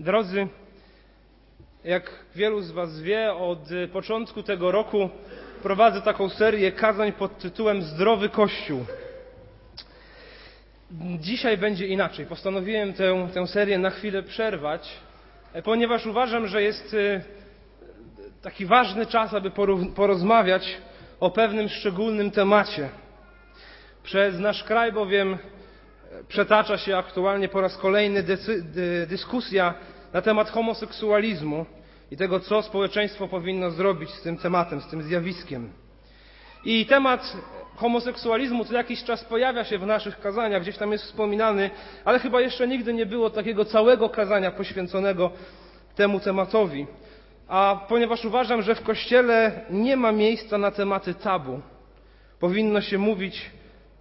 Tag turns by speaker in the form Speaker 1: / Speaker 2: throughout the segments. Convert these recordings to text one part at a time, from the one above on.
Speaker 1: Drodzy, jak wielu z Was wie, od początku tego roku prowadzę taką serię kazań pod tytułem Zdrowy Kościół. Dzisiaj będzie inaczej. Postanowiłem tę, tę serię na chwilę przerwać, ponieważ uważam, że jest e, taki ważny czas, aby porozmawiać o pewnym szczególnym temacie. Przez nasz kraj bowiem przetacza się aktualnie po raz kolejny dyskusja na temat homoseksualizmu i tego, co społeczeństwo powinno zrobić z tym tematem, z tym zjawiskiem. I temat homoseksualizmu co jakiś czas pojawia się w naszych kazaniach, gdzieś tam jest wspominany, ale chyba jeszcze nigdy nie było takiego całego kazania poświęconego temu tematowi. A ponieważ uważam, że w Kościele nie ma miejsca na tematy tabu, powinno się mówić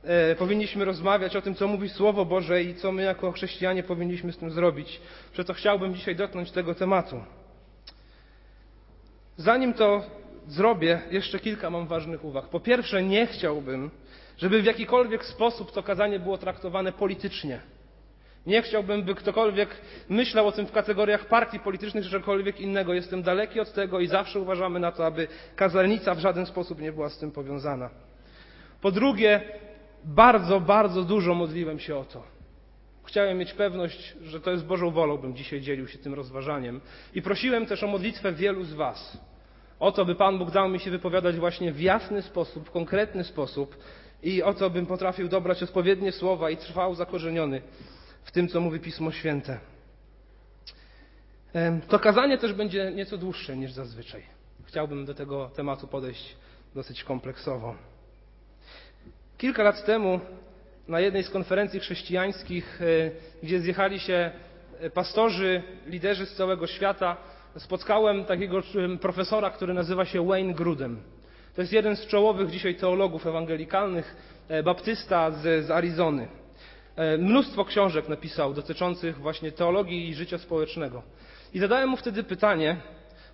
Speaker 1: E, powinniśmy rozmawiać o tym, co mówi Słowo Boże i co my jako chrześcijanie powinniśmy z tym zrobić. Przeto chciałbym dzisiaj dotknąć tego tematu. Zanim to zrobię, jeszcze kilka mam ważnych uwag. Po pierwsze, nie chciałbym, żeby w jakikolwiek sposób to kazanie było traktowane politycznie. Nie chciałbym, by ktokolwiek myślał o tym w kategoriach partii politycznych czy czegokolwiek innego. Jestem daleki od tego i zawsze uważamy na to, aby kazalnica w żaden sposób nie była z tym powiązana. Po drugie, bardzo, bardzo dużo modliłem się o to. Chciałem mieć pewność, że to jest Bożą wolą, bym dzisiaj dzielił się tym rozważaniem. I prosiłem też o modlitwę wielu z Was. O to, by Pan Bóg dał mi się wypowiadać właśnie w jasny sposób, w konkretny sposób i o to, bym potrafił dobrać odpowiednie słowa i trwał zakorzeniony w tym, co mówi Pismo Święte. To kazanie też będzie nieco dłuższe niż zazwyczaj. Chciałbym do tego tematu podejść dosyć kompleksowo. Kilka lat temu na jednej z konferencji chrześcijańskich, e, gdzie zjechali się e, pastorzy, liderzy z całego świata, spotkałem takiego profesora, który nazywa się Wayne Grudem. To jest jeden z czołowych dzisiaj teologów ewangelikalnych, e, baptysta z, z Arizony. Mnóstwo książek napisał dotyczących właśnie teologii i życia społecznego. I zadałem mu wtedy pytanie,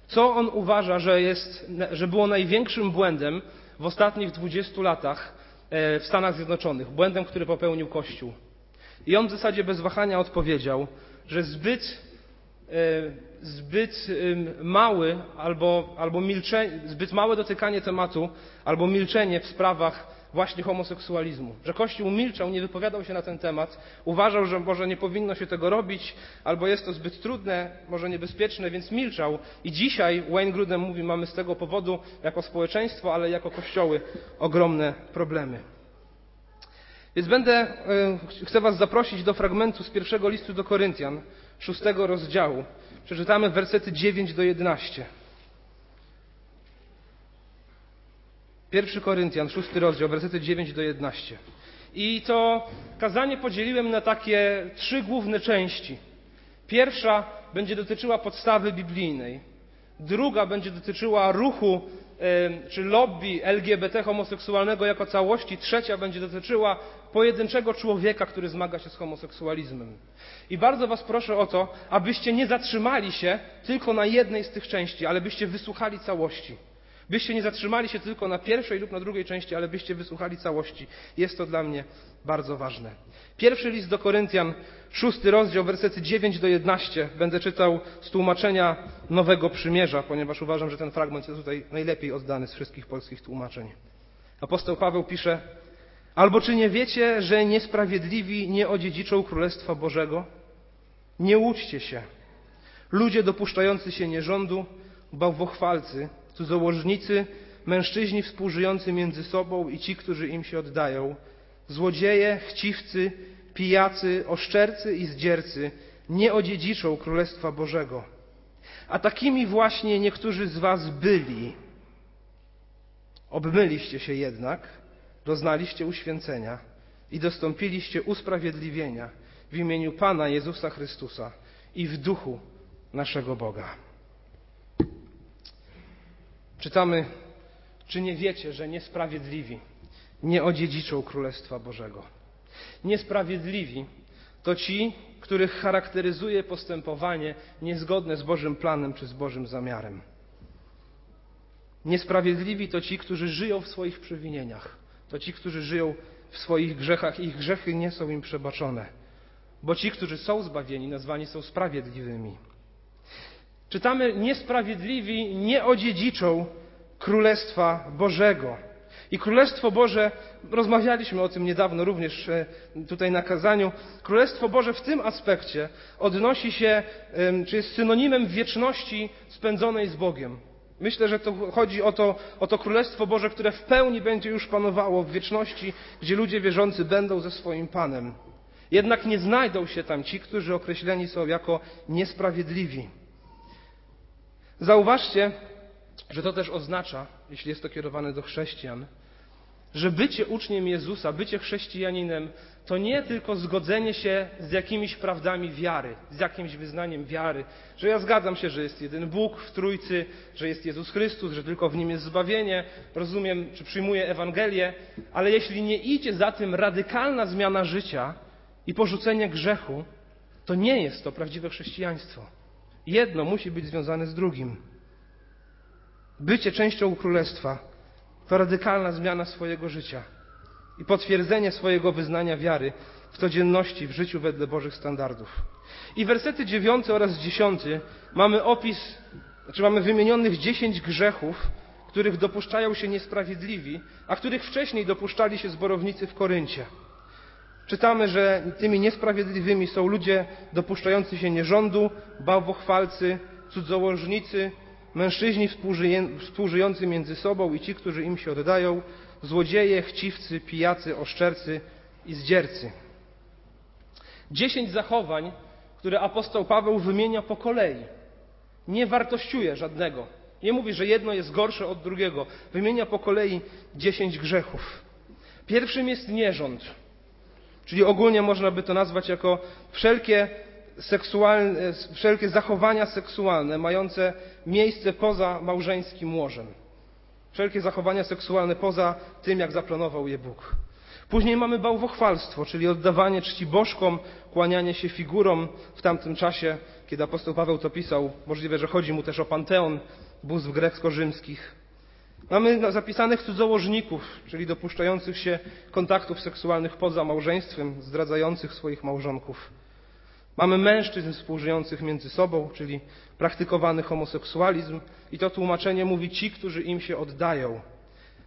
Speaker 1: co on uważa, że, jest, że było największym błędem w ostatnich 20 latach w Stanach Zjednoczonych, błędem, który popełnił Kościół. I on w zasadzie bez wahania odpowiedział, że zbyt, e, zbyt mały albo, albo milczenie, zbyt małe dotykanie tematu albo milczenie w sprawach właśnie homoseksualizmu. Że Kościół milczał, nie wypowiadał się na ten temat, uważał, że może nie powinno się tego robić, albo jest to zbyt trudne, może niebezpieczne, więc milczał. I dzisiaj Wayne Grudem mówi, mamy z tego powodu jako społeczeństwo, ale jako kościoły ogromne problemy. Więc będę, e, chcę Was zaprosić do fragmentu z pierwszego listu do Koryntian, szóstego rozdziału. Przeczytamy wersety 9 do 11. 1 Koryntian, 6 rozdział, wersety 9 do 11. I to kazanie podzieliłem na takie trzy główne części. Pierwsza będzie dotyczyła podstawy biblijnej. Druga będzie dotyczyła ruchu czy lobby LGBT homoseksualnego jako całości. Trzecia będzie dotyczyła pojedynczego człowieka, który zmaga się z homoseksualizmem. I bardzo Was proszę o to, abyście nie zatrzymali się tylko na jednej z tych części, ale byście wysłuchali całości. Byście nie zatrzymali się tylko na pierwszej lub na drugiej części, ale byście wysłuchali całości. Jest to dla mnie bardzo ważne. Pierwszy list do Koryntian, szósty rozdział, wersety 9 do 11. Będę czytał z tłumaczenia Nowego Przymierza, ponieważ uważam, że ten fragment jest tutaj najlepiej oddany z wszystkich polskich tłumaczeń. Apostoł Paweł pisze, albo czy nie wiecie, że niesprawiedliwi nie odziedziczą Królestwa Bożego? Nie łudźcie się. Ludzie dopuszczający się nierządu, bałwochwalcy, cudzołożnicy, mężczyźni współżyjący między sobą i ci, którzy im się oddają, złodzieje, chciwcy, pijacy, oszczercy i zdziercy nie odziedziczą Królestwa Bożego. A takimi właśnie niektórzy z was byli. Obmyliście się jednak, doznaliście uświęcenia i dostąpiliście usprawiedliwienia w imieniu Pana Jezusa Chrystusa i w duchu naszego Boga. Czytamy, czy nie wiecie, że niesprawiedliwi nie odziedziczą Królestwa Bożego. Niesprawiedliwi to ci, których charakteryzuje postępowanie niezgodne z Bożym planem czy z Bożym zamiarem. Niesprawiedliwi to ci, którzy żyją w swoich przewinieniach. To ci, którzy żyją w swoich grzechach i ich grzechy nie są im przebaczone. bo ci, którzy są zbawieni, nazwani są sprawiedliwymi. Czytamy, niesprawiedliwi nie odziedziczą Królestwa Bożego. I Królestwo Boże, rozmawialiśmy o tym niedawno również e, tutaj na kazaniu, Królestwo Boże w tym aspekcie odnosi się, czy jest synonimem wieczności spędzonej z Bogiem. Myślę, że to chodzi o to, o to Królestwo Boże, które w pełni będzie już panowało w wieczności, gdzie ludzie wierzący będą ze swoim Panem. Jednak nie znajdą się tam ci, którzy określeni są jako niesprawiedliwi. Zauważcie, że to też oznacza, jeśli jest to kierowane do chrześcijan, że bycie uczniem Jezusa, bycie chrześcijaninem, to nie tylko zgodzenie się z jakimiś prawdami wiary, z jakimś wyznaniem wiary, że ja zgadzam się, że jest jeden Bóg w Trójcy, że jest Jezus Chrystus, że tylko w Nim jest zbawienie, rozumiem, czy przyjmuję Ewangelię, ale jeśli nie idzie za tym radykalna zmiana życia i porzucenie grzechu, to nie jest to prawdziwe chrześcijaństwo. Jedno musi być związane z drugim. Bycie częścią Królestwa to radykalna zmiana swojego życia i potwierdzenie swojego wyznania wiary w codzienności, w życiu wedle Bożych standardów. I wersety dziewiąty oraz dziesiąty mamy opis, znaczy mamy wymienionych dziesięć grzechów, których dopuszczają się niesprawiedliwi, a których wcześniej dopuszczali się zborownicy w Koryncie. Czytamy, że tymi niesprawiedliwymi są ludzie dopuszczający się nierządu, bałwochwalcy, cudzołożnicy, mężczyźni współżyjący między sobą i ci, którzy im się oddają, złodzieje, chciwcy, pijacy, oszczercy i zdziercy. Dziesięć zachowań, które apostoł Paweł wymienia po kolei. Nie wartościuje żadnego. Nie mówi, że jedno jest gorsze od drugiego. Wymienia po kolei dziesięć grzechów. Pierwszym jest nierząd, czyli ogólnie można by to nazwać jako wszelkie seksualne, wszelkie zachowania seksualne mające miejsce poza małżeńskim łożem. Wszelkie zachowania seksualne poza tym, jak zaplanował je Bóg. Później mamy bałwochwalstwo, czyli oddawanie czci bożkom, kłanianie się figurom w tamtym czasie, kiedy apostoł Paweł to pisał. Możliwe, że chodzi mu też o panteon bóstw grecko-rzymskich. Mamy zapisanych cudzołożników, czyli dopuszczających się kontaktów seksualnych poza małżeństwem, zdradzających swoich małżonków. Mamy mężczyzn współżyjących między sobą, czyli praktykowany homoseksualizm, i to tłumaczenie mówi ci, którzy im się oddają.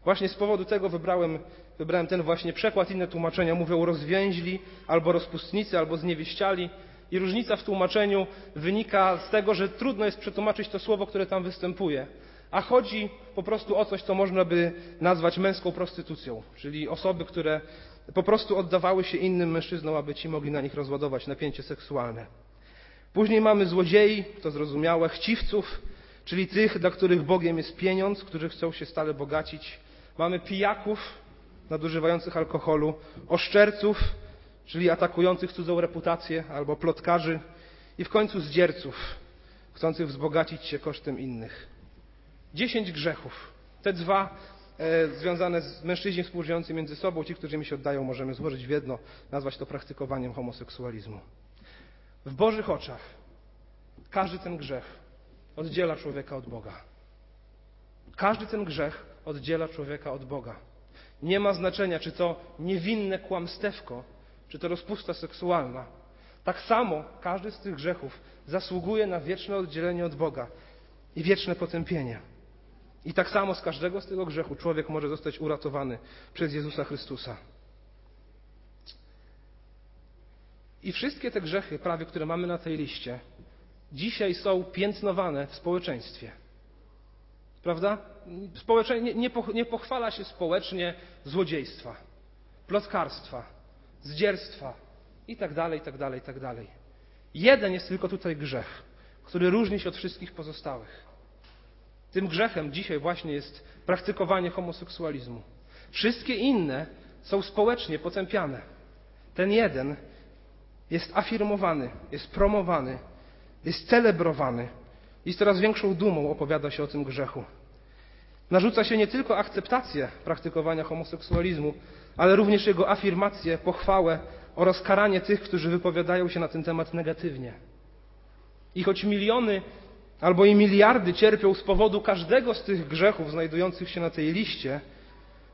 Speaker 1: Właśnie z powodu tego wybrałem, wybrałem ten właśnie przekład. Inne tłumaczenia mówią rozwięźli, albo rozpustnicy, albo zniewieściali. I różnica w tłumaczeniu wynika z tego, że trudno jest przetłumaczyć to słowo, które tam występuje. A chodzi po prostu o coś, co można by nazwać męską prostytucją, czyli osoby, które po prostu oddawały się innym mężczyznom, aby ci mogli na nich rozładować napięcie seksualne. Później mamy złodziei, to zrozumiałe, chciwców, czyli tych, dla których Bogiem jest pieniądz, którzy chcą się stale bogacić. Mamy pijaków, nadużywających alkoholu, oszczerców, czyli atakujących cudzą reputację albo plotkarzy i w końcu zdzierców, chcących wzbogacić się kosztem innych. Dziesięć grzechów. Te dwa E, związane z mężczyźni współżyjący między sobą, ci, którzy mi się oddają, możemy złożyć w jedno, nazwać to praktykowaniem homoseksualizmu. W Bożych oczach każdy ten grzech oddziela człowieka od Boga. Każdy ten grzech oddziela człowieka od Boga. Nie ma znaczenia, czy to niewinne kłamstewko, czy to rozpusta seksualna. Tak samo każdy z tych grzechów zasługuje na wieczne oddzielenie od Boga i wieczne potępienie. I tak samo z każdego z tego grzechu człowiek może zostać uratowany przez Jezusa Chrystusa. I wszystkie te grzechy, prawie które mamy na tej liście, dzisiaj są piętnowane w społeczeństwie. Prawda? Społecze... Nie, nie, pochwala się społecznie złodziejstwa, plotkarstwa, zdzierstwa i tak dalej, i tak dalej, i tak dalej. Jeden jest tylko tutaj grzech, który różni się od wszystkich pozostałych. Tym grzechem dzisiaj właśnie jest praktykowanie homoseksualizmu. Wszystkie inne są społecznie potępiane. Ten jeden jest afirmowany, jest promowany, jest celebrowany i z coraz większą dumą opowiada się o tym grzechu. Narzuca się nie tylko akceptację praktykowania homoseksualizmu, ale również jego afirmację, pochwałę oraz karanie tych, którzy wypowiadają się na ten temat negatywnie. I choć miliony albo i miliardy cierpią z powodu każdego z tych grzechów znajdujących się na tej liście,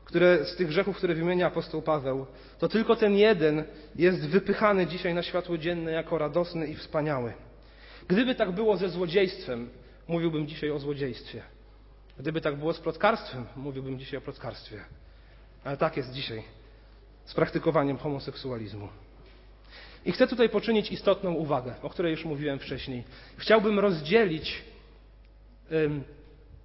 Speaker 1: które, z tych grzechów, które wymienia apostoł Paweł, to tylko ten jeden jest wypychany dzisiaj na światło dzienne jako radosny i wspaniały. Gdyby tak było ze złodziejstwem, mówiłbym dzisiaj o złodziejstwie. Gdyby tak było z plotkarstwem, mówiłbym dzisiaj o plotkarstwie. Ale tak jest dzisiaj z praktykowaniem homoseksualizmu. I chcę tutaj poczynić istotną uwagę, o której już mówiłem wcześniej. Chciałbym rozdzielić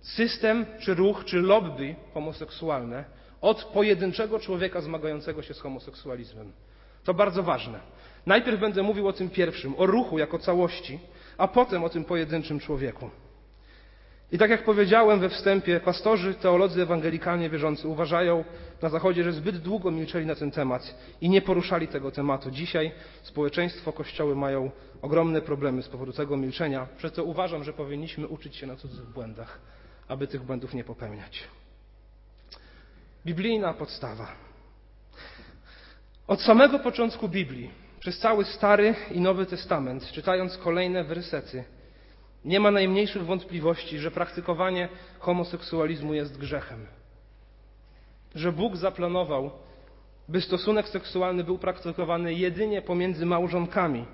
Speaker 1: system, czy ruch, czy lobby homoseksualne od pojedynczego człowieka zmagającego się z homoseksualizmem. To bardzo ważne. Najpierw będę mówił o tym pierwszym, o ruchu jako całości, a potem o tym pojedynczym człowieku. I tak jak powiedziałem we wstępie, pastorzy, teolodzy ewangelikalnie wierzący uważają na Zachodzie, że zbyt długo milczeli na ten temat i nie poruszali tego tematu. Dzisiaj społeczeństwo, kościoły mają ogromne problemy z powodu tego milczenia, przez co uważam, że powinniśmy uczyć się na cudzych błędach, aby tych błędów nie popełniać. Biblijna podstawa. Od samego początku Biblii, przez cały Stary i Nowy Testament, czytając kolejne wersety, nie ma najmniejszych wątpliwości, że praktykowanie homoseksualizmu jest grzechem. Że Bóg zaplanował, by stosunek seksualny był praktykowany jedynie pomiędzy małżonkami,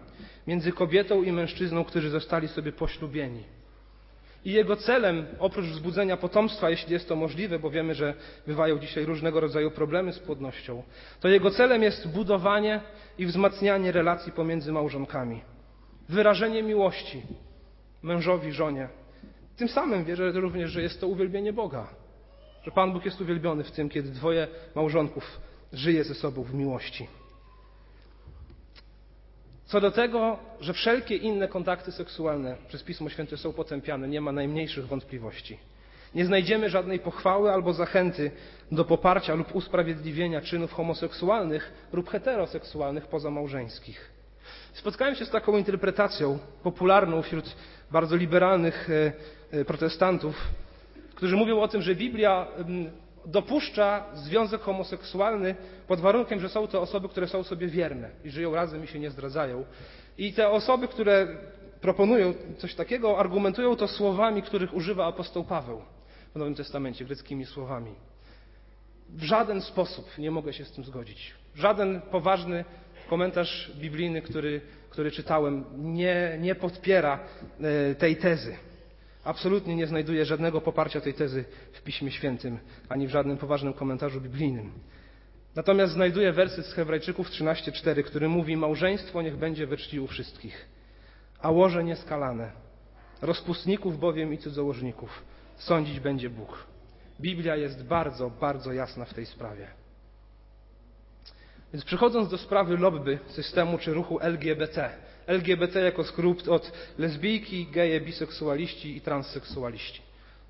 Speaker 1: między kobietą i mężczyzną, którzy zostali sobie poślubieni. I jego celem, oprócz wzbudzenia potomstwa, jeśli jest to możliwe, bo wiemy, że bywają dzisiaj różnego rodzaju problemy z płodnością, to jego celem jest budowanie i wzmacnianie relacji pomiędzy małżonkami, wyrażenie miłości mężowi, żonie. Tym samym wierzę również, że jest to uwielbienie Boga, że Pan Bóg jest uwielbiony w tym, kiedy dwoje małżonków żyje ze sobą w miłości. Co do tego, że wszelkie inne kontakty seksualne przez Pismo Święte są potępiane, nie ma najmniejszych wątpliwości. Nie znajdziemy żadnej pochwały albo zachęty do poparcia lub usprawiedliwienia czynów homoseksualnych lub heteroseksualnych pozamałżeńskich. Spotkałem się z taką interpretacją popularną wśród bardzo liberalnych e, e, protestantów, którzy mówią o tym, że Biblia dopuszcza związek homoseksualny pod warunkiem, że są to osoby, które są sobie wierne i żyją razem i się nie zdradzają. I te osoby, które proponują coś takiego, argumentują to słowami, których używa apostoł Paweł w Nowym Testamencie, greckimi słowami. W żaden sposób nie mogę się z tym zgodzić. Żaden poważny komentarz biblijny, który, który czytałem, nie, nie podpiera e, tej tezy. Absolutnie nie znajduję żadnego poparcia tej tezy w Piśmie Świętym, ani w żadnym poważnym komentarzu biblijnym. Natomiast znajduję werset z Hebrajczyków 13:4, który mówi: Małżeństwo niech będzie we czci u wszystkich, a łoże nieskalane. Rozpustników bowiem i cudzołożników sądzić będzie Bóg. Biblia jest bardzo, bardzo jasna w tej sprawie. Więc przechodząc do sprawy lobby systemu czy ruchu LGBT, LGBT jako skrót od lesbijki, geje, biseksualiści i transseksualiści.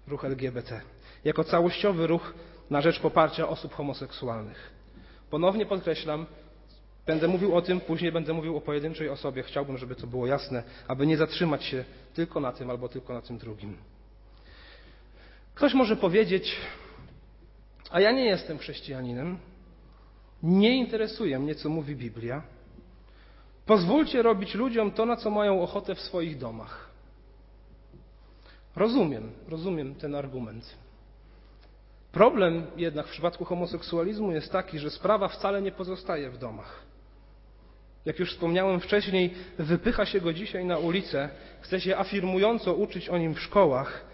Speaker 1: Ruch LGBT. Jako całościowy ruch na rzecz poparcia osób homoseksualnych. Ponownie podkreślam, będę mówił o tym, później będę mówił o pojedynczej osobie. Chciałbym, żeby to było jasne, aby nie zatrzymać się tylko na tym albo tylko na tym drugim. Ktoś może powiedzieć, a ja nie jestem chrześcijaninem, nie interesuje mnie, co mówi Biblia. Pozwólcie robić ludziom to, na co mają ochotę w swoich domach. Rozumiem, rozumiem ten argument. Problem jednak w przypadku homoseksualizmu jest taki, że sprawa wcale nie pozostaje w domach. Jak już wspomniałem wcześniej, wypycha się go dzisiaj na ulicę, chce się afirmująco uczyć o nim w szkołach.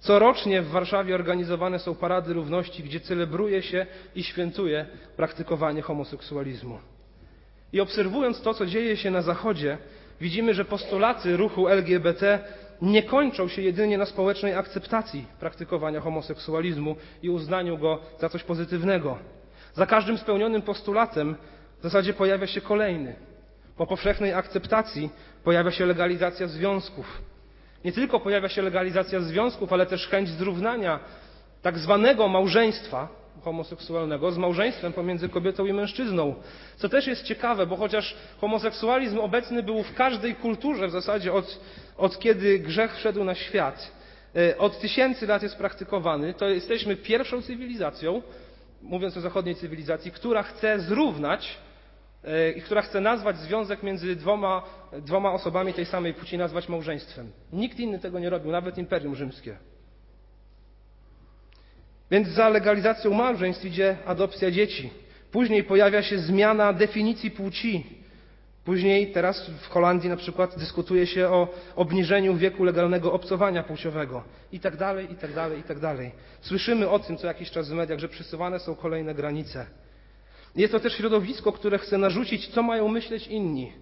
Speaker 1: Corocznie w Warszawie organizowane są parady równości, gdzie celebruje się i świętuje praktykowanie homoseksualizmu. I obserwując to, co dzieje się na Zachodzie, widzimy, że postulaty ruchu LGBT nie kończą się jedynie na społecznej akceptacji praktykowania homoseksualizmu i uznaniu go za coś pozytywnego. Za każdym spełnionym postulatem w zasadzie pojawia się kolejny. Po powszechnej akceptacji pojawia się legalizacja związków. Nie tylko pojawia się legalizacja związków, ale też chęć zrównania tak zwanego małżeństwa homoseksualnego z małżeństwem pomiędzy kobietą i mężczyzną. Co też jest ciekawe, bo chociaż homoseksualizm obecny był w każdej kulturze w zasadzie od, od kiedy grzech wszedł na świat, e, od tysięcy lat jest praktykowany, to jesteśmy pierwszą cywilizacją, mówiąc o zachodniej cywilizacji, która chce zrównać i która chce nazwać związek między dwoma, dwoma osobami tej samej płci, nazwać małżeństwem. Nikt inny tego nie robił, nawet Imperium Rzymskie. Więc za legalizacją małżeństw idzie adopcja dzieci. Później pojawia się zmiana definicji płci. Później, teraz w Holandii na przykład, dyskutuje się o obniżeniu wieku legalnego obcowania płciowego i tak dalej, i tak dalej, i tak dalej. Słyszymy o tym co jakiś czas w mediach, że przysuwane są kolejne granice. Jest to też środowisko, które chce narzucić, co mają myśleć inni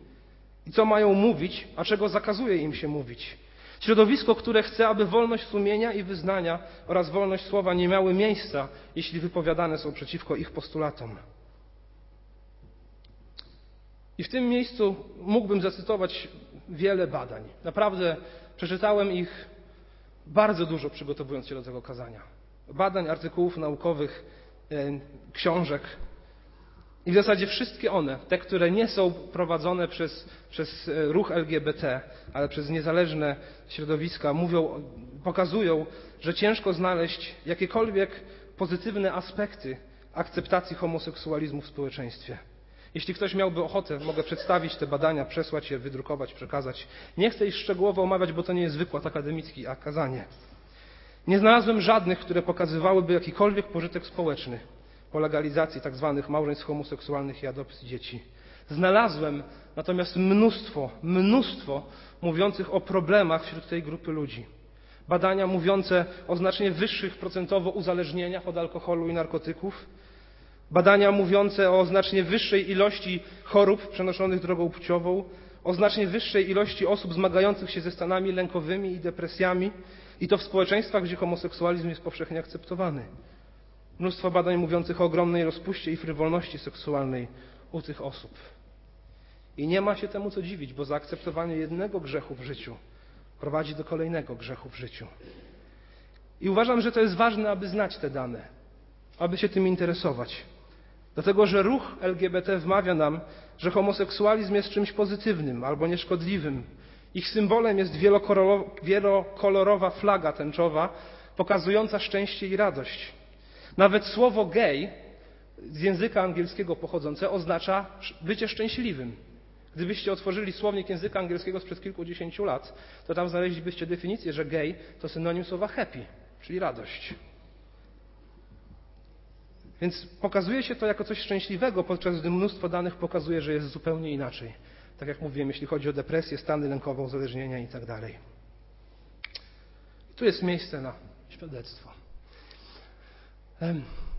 Speaker 1: i co mają mówić, a czego zakazuje im się mówić. Środowisko, które chce, aby wolność sumienia i wyznania oraz wolność słowa nie miały miejsca, jeśli wypowiadane są przeciwko ich postulatom. I w tym miejscu mógłbym zacytować wiele badań. Naprawdę przeczytałem ich bardzo dużo, przygotowując się do tego kazania. Badań, artykułów naukowych, e, książek. I w zasadzie wszystkie one, te, które nie są prowadzone przez, przez e, ruch LGBT, ale przez niezależne środowiska, mówią, pokazują, że ciężko znaleźć jakiekolwiek pozytywne aspekty akceptacji homoseksualizmu w społeczeństwie. Jeśli ktoś miałby ochotę, mogę przedstawić te badania, przesłać je, wydrukować, przekazać. Nie chcę ich szczegółowo omawiać, bo to nie jest wykład akademicki, a. Nie znalazłem żadnych, które pokazywałyby jakikolwiek pożytek społeczny po legalizacji tzw. Tak małżeństw homoseksualnych i adopcji dzieci. Znalazłem natomiast mnóstwo, mnóstwo mówiących o problemach wśród tej grupy ludzi. Badania mówiące o znacznie wyższych procentowo uzależnieniach od alkoholu i narkotyków, Badania mówiące o znacznie wyższej ilości chorób przenoszonych drogą płciową, o znacznie wyższej ilości osób zmagających się ze stanami lękowymi i depresjami, i to w społeczeństwach, gdzie homoseksualizm jest powszechnie akceptowany. Mnóstwo badań mówiących o ogromnej rozpuście i frywolności seksualnej u tych osób. I nie ma się temu co dziwić, bo zaakceptowanie jednego grzechu w życiu prowadzi do kolejnego grzechu w życiu. I uważam, że to jest ważne, aby znać te dane, aby się tym interesować. Dlatego, że ruch LGBT wmawia nam, że homoseksualizm jest czymś pozytywnym albo nieszkodliwym. Ich symbolem jest wielokolorowa flaga tęczowa, pokazująca szczęście i radość. Nawet słowo gay, z języka angielskiego pochodzące, oznacza bycie szczęśliwym. Gdybyście otworzyli słownik języka angielskiego sprzed kilkudziesięciu lat, to tam znaleźlibyście definicję, że gay to synonim słowa happy, czyli radość. Więc pokazuje się to jako coś szczęśliwego, podczas gdy mnóstwo danych pokazuje, że jest zupełnie inaczej. Tak jak mówiłem, jeśli chodzi o depresję, stany lękowe, uzależnienia itd. Tak tu jest miejsce na świadectwo.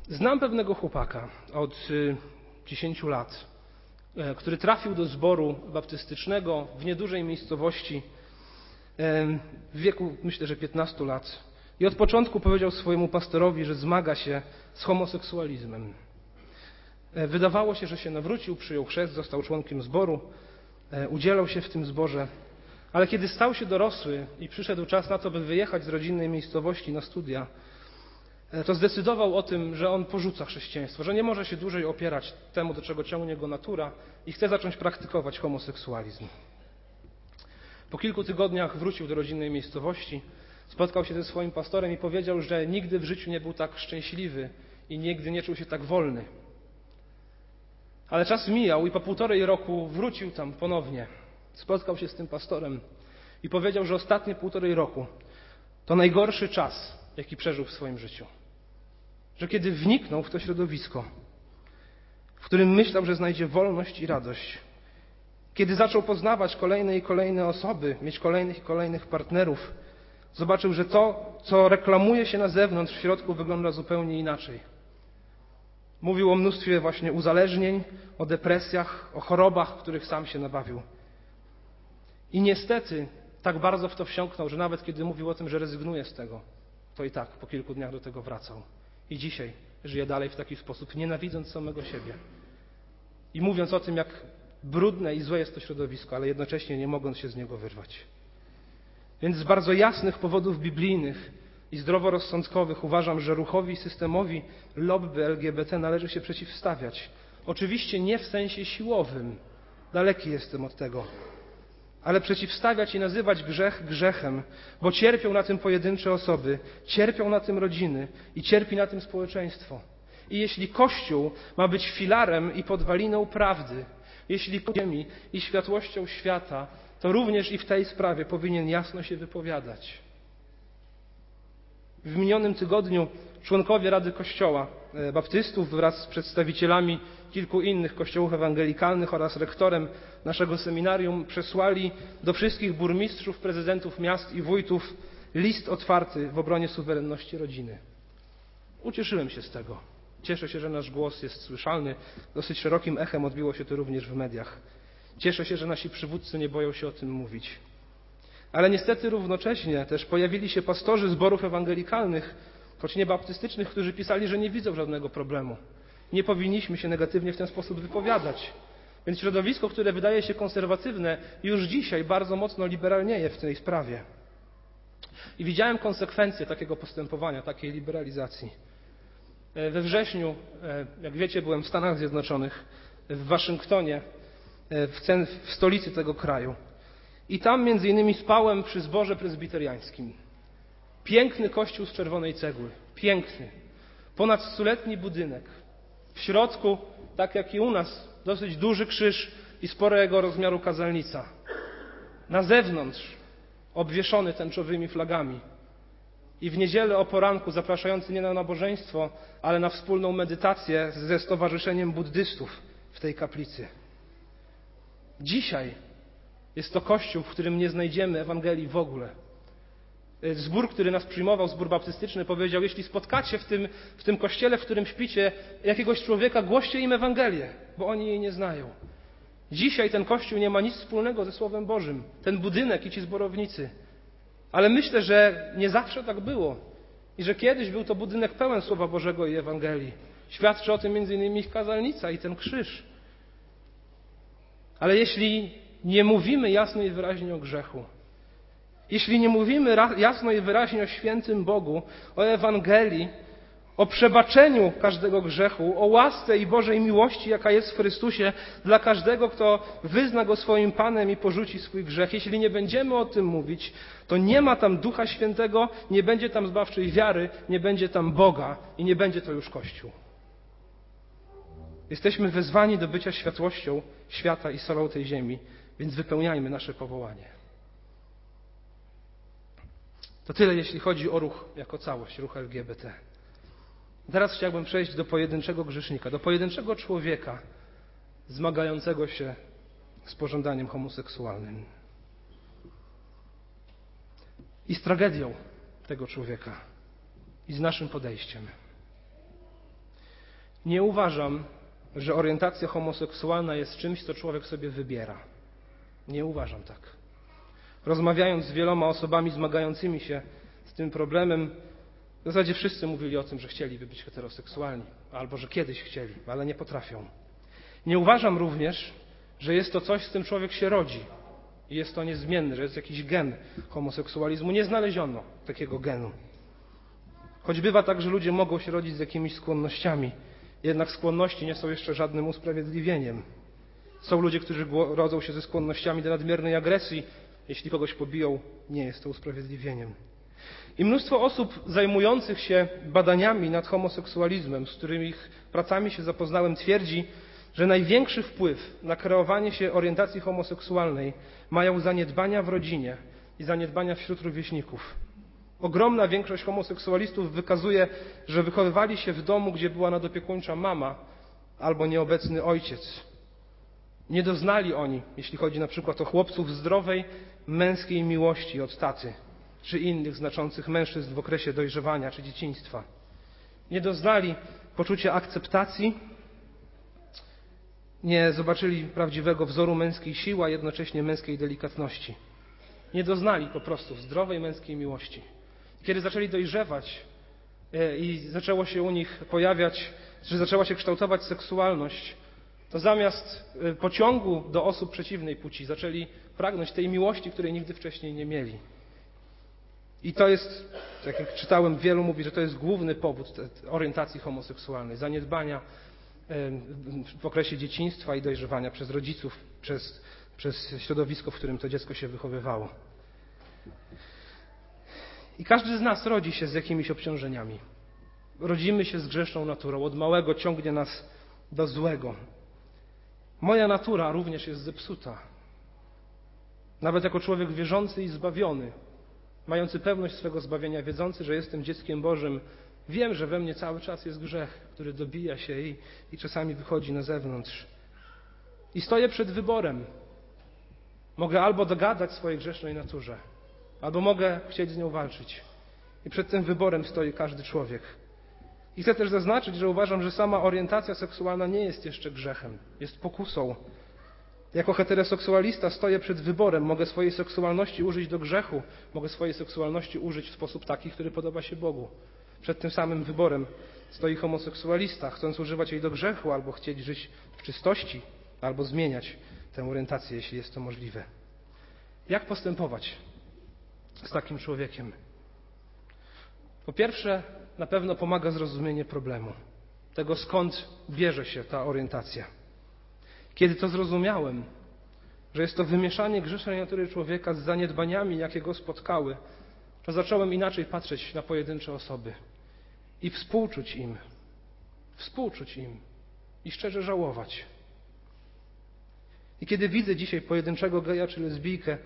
Speaker 1: Znam pewnego chłopaka od 10 y, lat, e, który trafił do zboru baptystycznego w niedużej miejscowości w wieku myślę, że 15 lat. I od początku powiedział swojemu pastorowi, że zmaga się z homoseksualizmem. E, wydawało się, że się nawrócił, przyjął chrzest, został członkiem zboru, e, udzielał się w tym zborze, ale kiedy stał się dorosły i przyszedł czas na to, by wyjechać z rodzinnej miejscowości na studia, to zdecydował o tym, że on porzuca chrześcijaństwo, że nie może się dłużej opierać temu, do czego ciągnie go natura i chce zacząć praktykować homoseksualizm. Po kilku tygodniach wrócił do rodzinnej miejscowości, spotkał się ze swoim pastorem i powiedział, że nigdy w życiu nie był tak szczęśliwy i nigdy nie czuł się tak wolny. Ale czas mijał i po półtorej roku wrócił tam ponownie. Spotkał się z tym pastorem i powiedział, że ostatnie półtorej roku to najgorszy czas, jaki przeżył w swoim życiu. Że kiedy wniknął w to środowisko, w którym myślał, że znajdzie wolność i radość, kiedy zaczął poznawać kolejne i kolejne osoby, mieć kolejnych i kolejnych partnerów, zobaczył, że to, co reklamuje się na zewnątrz, w środku wygląda zupełnie inaczej. Mówił o mnóstwie właśnie uzależnień, o depresjach, o chorobach, których sam się nabawił. I niestety tak bardzo w to wsiąknął, że nawet kiedy mówił o tym, że rezygnuje z tego, to i tak po kilku dniach do tego wracał. I dzisiaj żyje dalej w taki sposób, nienawidząc samego siebie. I mówiąc o tym, jak brudne i złe jest to środowisko, ale jednocześnie nie mogąc się z niego wyrwać. Więc z bardzo jasnych powodów biblijnych i zdroworozsądkowych uważam, że ruchowi systemowi lobby LGBT należy się przeciwstawiać. Oczywiście nie w sensie siłowym, daleki jestem od tego, ale przeciwstawiać i nazywać grzech grzechem, bo cierpią na tym pojedyncze osoby, cierpią na tym rodziny i cierpi na tym społeczeństwo. I jeśli Kościół ma być filarem i podwaliną prawdy, jeśli ziemi i światłością świata, to również i w tej sprawie powinien jasno się wypowiadać. W minionym tygodniu członkowie Rady Kościoła e, Baptystów wraz z przedstawicielami kilku innych kościołów ewangelikalnych oraz rektorem naszego seminarium przesłali do wszystkich burmistrzów, prezydentów miast i wójtów list otwarty w obronie suwerenności rodziny. Ucieszyłem się z tego. Cieszę się, że nasz głos jest słyszalny. Dosyć szerokim echem odbiło się to również w mediach. Cieszę się, że nasi przywódcy nie boją się o tym mówić. Ale niestety równocześnie też pojawili się pastorzy zborów ewangelikalnych, choć nie baptystycznych, którzy pisali, że nie widzą żadnego problemu. Nie powinniśmy się negatywnie w ten sposób wypowiadać. Więc środowisko, które wydaje się konserwatywne, już dzisiaj bardzo mocno liberalnieje w tej sprawie. I widziałem konsekwencje takiego postępowania, takiej liberalizacji. E, we wrześniu, e, jak wiecie, byłem w Stanach Zjednoczonych, w Waszyngtonie, e, w, w stolicy tego kraju. I tam między innymi spałem przy zborze prezbiteriańskim. Piękny kościół z czerwonej cegły. Piękny. Ponad stuletni budynek. W środku, tak jak i u nas, dosyć duży krzyż i sporego rozmiaru kazalnica. Na zewnątrz obwieszony tęczowymi flagami. I w niedzielę o poranku zapraszający nie na nabożeństwo, ale na wspólną medytację ze Stowarzyszeniem Buddystów w tej kaplicy. Dzisiaj jest to kościół, w którym nie znajdziemy Ewangelii w ogóle. Zbór, który nas przyjmował, zbór baptystyczny, powiedział: Jeśli spotkacie w tym, w tym kościele, w którym śpicie, jakiegoś człowieka, głoście im Ewangelię, bo oni jej nie znają. Dzisiaj ten kościół nie ma nic wspólnego ze Słowem Bożym, ten budynek i ci zborownicy. Ale myślę, że nie zawsze tak było i że kiedyś był to budynek pełen Słowa Bożego i Ewangelii. Świadczy o tym innymi ich kazalnica i ten krzyż. Ale jeśli nie mówimy jasno i wyraźnie o grzechu, jeśli nie mówimy jasno i wyraźnie o świętym Bogu, o Ewangelii, o przebaczeniu każdego grzechu, o łasce i Bożej miłości, jaka jest w Chrystusie dla każdego, kto wyzna Go swoim Panem i porzuci swój grzech. Jeśli nie będziemy o tym mówić, to nie ma tam Ducha Świętego, nie będzie tam zbawczej wiary, nie będzie tam Boga i nie będzie to już Kościół. Jesteśmy wezwani do bycia światłością świata i solą tej ziemi, więc wypełniajmy nasze powołanie. To tyle, jeśli chodzi o ruch jako całość, ruch LGBT. Teraz chciałbym przejść do pojedynczego grzesznika, do pojedynczego człowieka zmagającego się z pożądaniem homoseksualnym. I z tragedią tego człowieka, i z naszym podejściem. Nie uważam, że orientacja homoseksualna jest czymś, co człowiek sobie wybiera. Nie uważam tak. Rozmawiając z wieloma osobami zmagającymi się z tym problemem, w zasadzie wszyscy mówili o tym, że chcieliby być heteroseksualni, albo że kiedyś chcieli, ale nie potrafią. Nie uważam również, że jest to coś, z tym człowiek się rodzi i jest to niezmienne, że jest jakiś gen homoseksualizmu. Nie znaleziono takiego genu. Choć bywa tak, że ludzie mogą się rodzić z jakimiś skłonnościami, jednak skłonności nie są jeszcze żadnym usprawiedliwieniem. Są ludzie, którzy rodzą się ze skłonnościami do nadmiernej agresji. Jeśli kogoś pobiją, nie jest to usprawiedliwieniem. I mnóstwo osób zajmujących się badaniami nad homoseksualizmem, z którymi pracami się zapoznałem, twierdzi, że największy wpływ na kreowanie się orientacji homoseksualnej mają zaniedbania w rodzinie i zaniedbania wśród rówieśników. Ogromna większość homoseksualistów wykazuje, że wychowywali się w domu, gdzie była nadopiekuńcza mama albo nieobecny ojciec. Nie doznali oni, jeśli chodzi na przykład o chłopców, zdrowej męskiej miłości od taty czy innych znaczących mężczyzn w okresie dojrzewania czy dzieciństwa. Nie doznali poczucia akceptacji, nie zobaczyli prawdziwego wzoru męskiej siły, a jednocześnie męskiej delikatności. Nie doznali po prostu zdrowej męskiej miłości. Kiedy zaczęli dojrzewać e, i zaczęło się u nich pojawiać, czy zaczęła się kształtować seksualność, to zamiast e, pociągu do osób przeciwnej płci zaczęli pragnąć tej miłości, której nigdy wcześniej nie mieli. I to jest, tak jak czytałem, wielu mówi, że to jest główny powód orientacji homoseksualnej, zaniedbania w okresie dzieciństwa i dojrzewania przez rodziców, przez, przez środowisko, w którym to dziecko się wychowywało. I każdy z nas rodzi się z jakimiś obciążeniami. Rodzimy się z grzeszną naturą. Od małego ciągnie nas do złego. Moja natura również jest zepsuta. Nawet jako człowiek wierzący i zbawiony, mający pewność swego zbawienia, wiedzący, że jestem dzieckiem Bożym, wiem, że we mnie cały czas jest grzech, który dobija się i, i czasami wychodzi na zewnątrz. I stoję przed wyborem. Mogę albo dogadać swojej grzesznej naturze, albo mogę chcieć z nią walczyć. I przed tym wyborem stoi każdy człowiek. I chcę też zaznaczyć, że uważam, że sama orientacja seksualna nie jest jeszcze grzechem, jest pokusą. Jako heteroseksualista stoję przed wyborem. Mogę swojej seksualności użyć do grzechu, mogę swojej seksualności użyć w sposób taki, który podoba się Bogu. Przed tym samym wyborem stoi homoseksualista, chcąc używać jej do grzechu, albo chcieć żyć w czystości, albo zmieniać tę orientację, jeśli jest to możliwe. Jak postępować z takim człowiekiem? Po pierwsze, na pewno pomaga zrozumienie problemu, tego skąd bierze się ta orientacja. Kiedy to zrozumiałem, że jest to wymieszanie grzesznej natury człowieka z zaniedbaniami, jakie go spotkały, to zacząłem inaczej patrzeć na pojedyncze osoby i współczuć im, współczuć im i szczerze żałować. I kiedy widzę dzisiaj pojedynczego geja czy lesbijkę,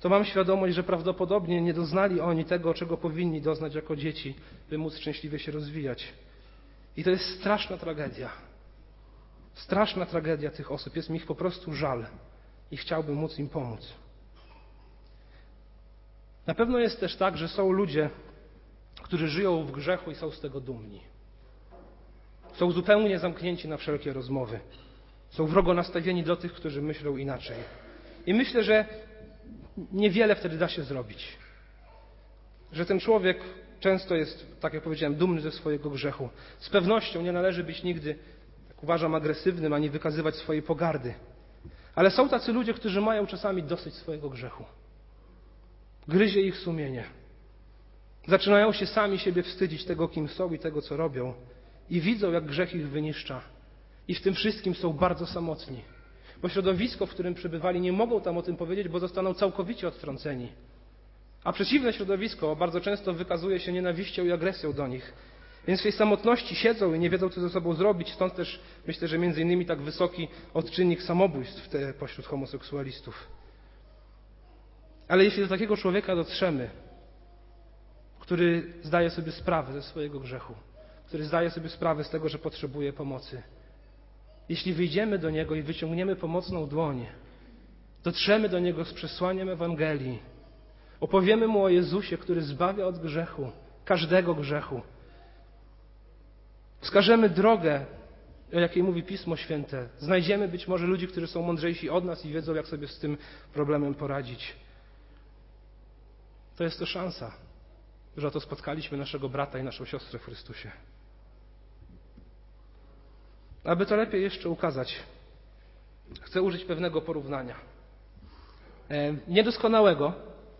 Speaker 1: to mam świadomość, że prawdopodobnie nie doznali oni tego, czego powinni doznać jako dzieci, by móc szczęśliwie się rozwijać. I to jest straszna tragedia. Straszna tragedia tych osób. Jest mi ich po prostu żal i chciałbym móc im pomóc. Na pewno jest też tak, że są ludzie, którzy żyją w grzechu i są z tego dumni. Są zupełnie zamknięci na wszelkie rozmowy. Są wrogo nastawieni do tych, którzy myślą inaczej. I myślę, że niewiele wtedy da się zrobić. Że ten człowiek często jest, tak jak powiedziałem, dumny ze swojego grzechu. Z pewnością nie należy być nigdy, jak uważam, agresywnym, ani wykazywać swojej pogardy. Ale są tacy ludzie, którzy mają czasami dosyć swojego grzechu. Gryzie ich sumienie. Zaczynają się sami siebie wstydzić tego, kim są i tego, co robią. I widzą, jak grzech ich wyniszcza. I w tym wszystkim są bardzo samotni bo środowisko, w którym przebywali, nie mogą tam o tym powiedzieć, bo zostaną całkowicie odtrąceni. A przeciwne środowisko bardzo często wykazuje się nienawiścią i agresją do nich. Więc w tej samotności siedzą i nie wiedzą, co ze sobą zrobić. Stąd też myślę, że między innymi tak wysoki odczynnik samobójstw pośród homoseksualistów. Ale jeśli do takiego człowieka dotrzemy, który zdaje sobie sprawę ze swojego grzechu, który zdaje sobie sprawę z tego, że potrzebuje pomocy, jeśli wyjdziemy do Niego i wyciągniemy pomocną dłoń, dotrzemy do Niego z przesłaniem Ewangelii, opowiemy Mu o Jezusie, który zbawia od grzechu, każdego grzechu, wskażemy drogę, o jakiej mówi Pismo Święte, znajdziemy być może ludzi, którzy są mądrzejsi od nas i wiedzą, jak sobie z tym problemem poradzić. To jest to szansa, że oto spotkaliśmy naszego brata i naszą siostrę w Chrystusie. Aby to lepiej jeszcze ukazać, chcę użyć pewnego porównania. E, niedoskonałego,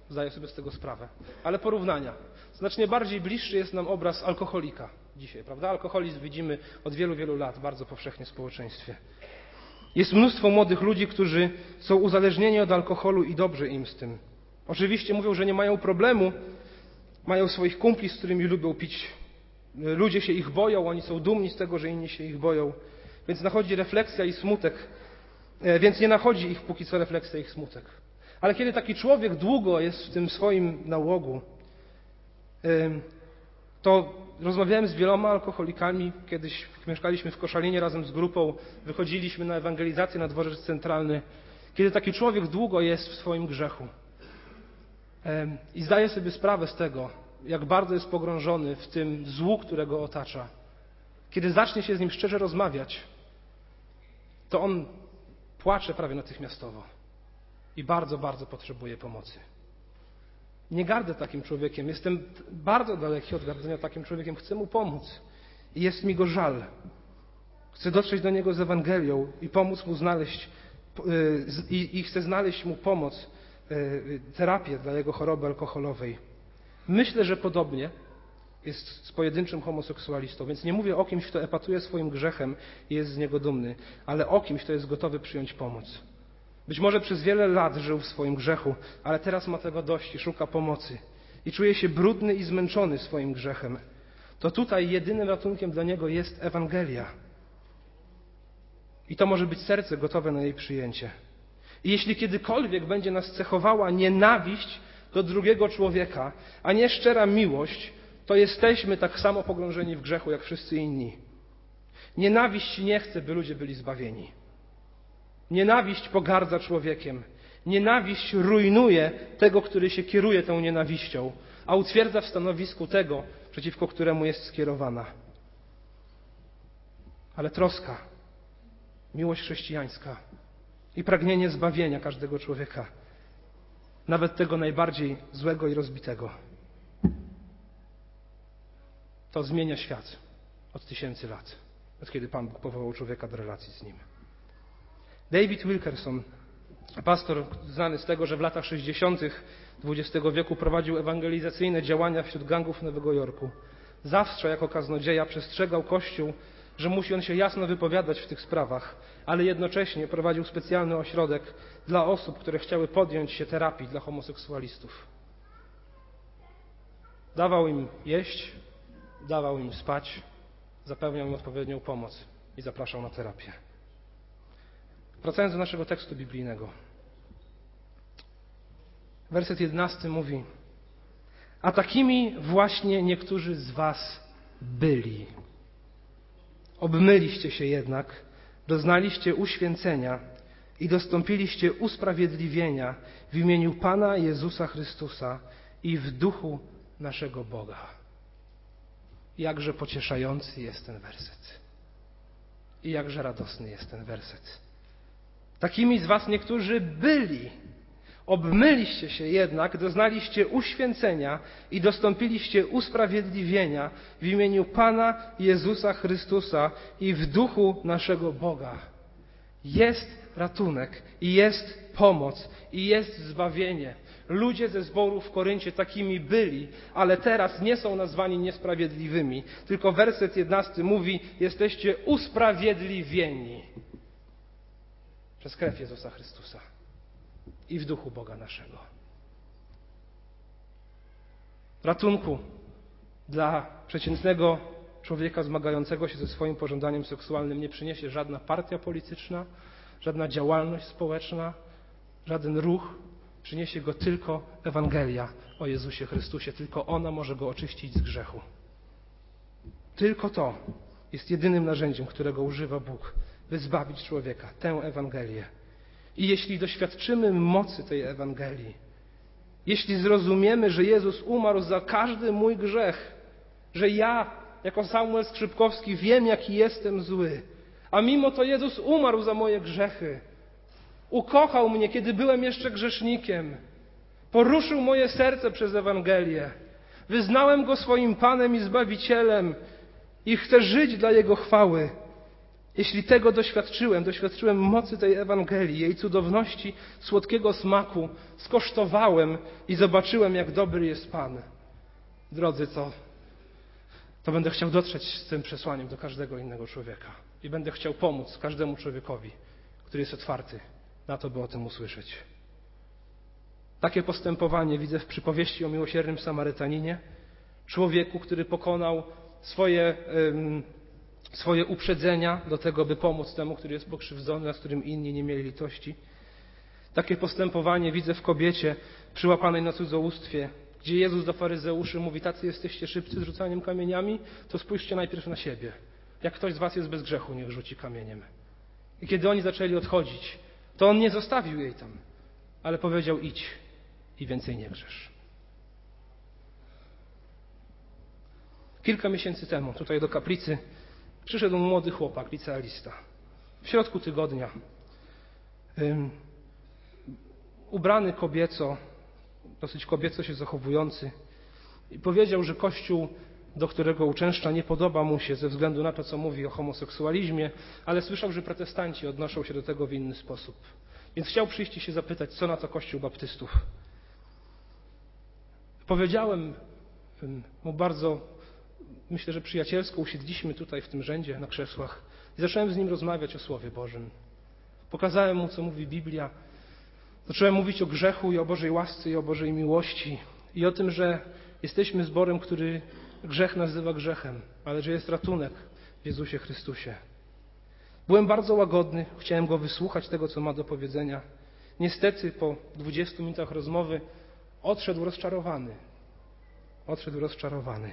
Speaker 1: zdaję sobie z tego sprawę, ale porównania. Znacznie bardziej bliższy jest nam obraz alkoholika dzisiaj, prawda? Alkoholizm widzimy od wielu, wielu lat bardzo powszechnie w społeczeństwie. Jest mnóstwo młodych ludzi, którzy są uzależnieni od alkoholu i dobrze im z tym. Oczywiście mówią, że nie mają problemu, mają swoich kumpli, z którymi lubią pić. Ludzie się ich boją, oni są dumni z tego, że inni się ich boją. Więc nachodzi refleksja i smutek, e, więc nie nachodzi ich póki co refleksja i smutek. Ale kiedy taki człowiek długo jest w tym swoim nałogu, to rozmawiałem z wieloma alkoholikami. Kiedyś mieszkaliśmy w Koszalinie razem z grupą, wychodziliśmy na ewangelizację na dworzec centralny. Kiedy taki człowiek długo jest w swoim grzechu i zdaje sobie sprawę z tego, jak bardzo jest pogrążony w tym złu, którego otacza, kiedy zacznie się z nim szczerze rozmawiać, to on płacze prawie natychmiastowo i bardzo, bardzo potrzebuje pomocy. Nie gardzę takim człowiekiem, jestem bardzo daleki od gardzenia takim człowiekiem, chcę mu pomóc i jest mi go żal. Chcę dotrzeć do niego z Ewangelią i pomóc mu znaleźć, y, i, i chcę znaleźć mu pomoc, y, terapię dla jego choroby alkoholowej. Myślę, że podobnie jest z pojedynczym homoseksualistą. Więc nie mówię o kimś, kto epatuje swoim grzechem i jest z niego dumny, ale o kimś, kto jest gotowy przyjąć pomoc. Być może przez wiele lat żył w swoim grzechu, ale teraz ma tego dość i szuka pomocy. I czuje się brudny i zmęczony swoim grzechem. To tutaj jedynym ratunkiem dla niego jest Ewangelia. I to może być serce gotowe na jej przyjęcie. I jeśli kiedykolwiek będzie nas cechowała nienawiść do drugiego człowieka, a nie szczera miłość, to jesteśmy tak samo pogrążeni w grzechu jak wszyscy inni. Nienawiść nie chce, by ludzie byli zbawieni. Nienawiść pogardza człowiekiem. Nienawiść rujnuje tego, który się kieruje tą nienawiścią, a utwierdza w stanowisku tego, przeciwko któremu jest skierowana. Ale troska, miłość chrześcijańska i pragnienie zbawienia każdego człowieka, nawet tego najbardziej złego i rozbitego, to zmienia świat od tysięcy lat, od kiedy Pan Bóg powołał człowieka do relacji z nim. David Wilkerson, pastor znany z tego, że w latach 60. XX wieku prowadził ewangelizacyjne działania wśród gangów Nowego Jorku. Zawsze jako kaznodzieja przestrzegał Kościół, że musi on się jasno wypowiadać w tych sprawach, ale jednocześnie prowadził specjalny ośrodek dla osób, które chciały podjąć się terapii dla homoseksualistów. Dawał im jeść, dawał im spać, zapewniał im odpowiednią pomoc i zapraszał na terapię. Wracając do naszego tekstu biblijnego. Werset 11 mówi: A takimi właśnie niektórzy z Was byli. Obmyliście się jednak, doznaliście uświęcenia i dostąpiliście usprawiedliwienia w imieniu Pana Jezusa Chrystusa i w duchu naszego Boga. Jakże pocieszający jest ten werset. I jakże radosny jest ten werset. Takimi z Was niektórzy byli. Obmyliście się jednak, doznaliście uświęcenia i dostąpiliście usprawiedliwienia w imieniu Pana Jezusa Chrystusa i w duchu naszego Boga. Jest ratunek i jest pomoc i jest zbawienie. Ludzie ze zboru w Koryncie takimi byli, ale teraz nie są nazwani niesprawiedliwymi, tylko werset 11 mówi: Jesteście usprawiedliwieni przez krew Jezusa Chrystusa i w duchu Boga naszego. Ratunku dla przeciętnego człowieka zmagającego się ze swoim pożądaniem seksualnym nie przyniesie żadna partia polityczna, żadna działalność społeczna, żaden ruch. Przyniesie go tylko Ewangelia o Jezusie Chrystusie. Tylko ona może go oczyścić z grzechu. Tylko to jest jedynym narzędziem, którego używa Bóg, by zbawić człowieka, tę Ewangelię. I jeśli doświadczymy mocy tej Ewangelii, jeśli zrozumiemy, że Jezus umarł za każdy mój grzech, że ja, jako Samuel Skrzypkowski, wiem, jaki jestem zły, a mimo to Jezus umarł za moje grzechy, ukochał mnie, kiedy byłem jeszcze grzesznikiem, poruszył moje serce przez Ewangelię, wyznałem Go swoim Panem i Zbawicielem i chcę żyć dla Jego chwały. Jeśli tego doświadczyłem, doświadczyłem mocy tej Ewangelii, jej cudowności, słodkiego smaku, skosztowałem i zobaczyłem, jak dobry jest Pan. Drodzy, to, to będę chciał dotrzeć z tym przesłaniem do każdego innego człowieka i będę chciał pomóc każdemu człowiekowi, który jest otwarty na to, by o tym usłyszeć. Takie postępowanie widzę w przypowieści o miłosiernym Samarytaninie, człowieku, który pokonał swoje swoje uprzedzenia do tego, by pomóc temu, który jest pokrzywdzony, a z którym inni nie mieli litości. Takie postępowanie widzę w kobiecie przyłapanej na cudzołóstwie, gdzie Jezus do faryzeuszy mówi, tacy jesteście szybcy z rzucaniem kamieniami, to spójrzcie najpierw na siebie. Jak ktoś z was jest bez grzechu, niech rzuci kamieniem. I kiedy oni zaczęli odchodzić, to on nie zostawił jej tam, ale powiedział idź i więcej nie grzesz. Kilka miesięcy temu tutaj do kaplicy Przyszedł młody chłopak, licealista. W środku tygodnia. Um, ubrany kobieco, dosyć kobieco się zachowujący. I powiedział, że Kościół, do którego uczęszcza, nie podoba mu się ze względu na to, co mówi o homoseksualizmie, ale słyszał, że protestanci odnoszą się do tego w inny sposób. Więc chciał przyjść i się zapytać, co na to Kościół baptystów. Powiedziałem mu bardzo myślę, że przyjacielsko usiedliśmy tutaj w tym rzędzie na krzesłach i zacząłem z nim rozmawiać o Słowie Bożym. Pokazałem mu, co mówi Biblia. Zacząłem mówić o grzechu i o Bożej łasce i o Bożej miłości i o tym, że jesteśmy zborem, który grzech nazywa grzechem, ale że jest ratunek w Jezusie Chrystusie. Byłem bardzo łagodny, chciałem go wysłuchać tego, co ma do powiedzenia. Niestety po 20 minutach rozmowy odszedł rozczarowany. Odszedł rozczarowany.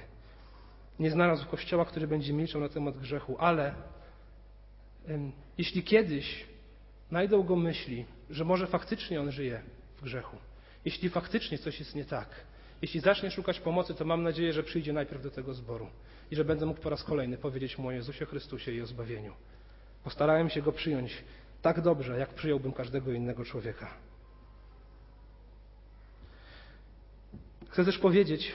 Speaker 1: Nie znalazł kościoła, który będzie milczał na temat grzechu, ale ym, jeśli kiedyś znajdą go myśli, że może faktycznie on żyje w grzechu, jeśli faktycznie coś jest nie tak, jeśli zacznie szukać pomocy, to mam nadzieję, że przyjdzie najpierw do tego zboru i że będę mógł po raz kolejny powiedzieć mu o Jezusie Chrystusie i o zbawieniu. Postarałem się go przyjąć tak dobrze, jak przyjąłbym każdego innego człowieka. Chcę też powiedzieć,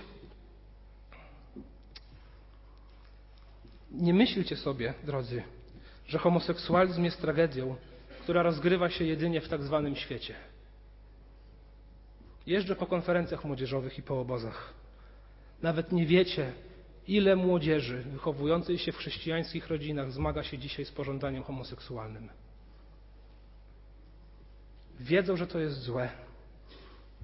Speaker 1: nie myślcie sobie, drodzy, że homoseksualizm jest tragedią, która rozgrywa się jedynie w tak zwanym świecie. Jeżdżę po konferencjach młodzieżowych i po obozach. Nawet nie wiecie, ile młodzieży wychowującej się w chrześcijańskich rodzinach zmaga się dzisiaj z pożądaniem homoseksualnym. Wiedzą, że to jest złe.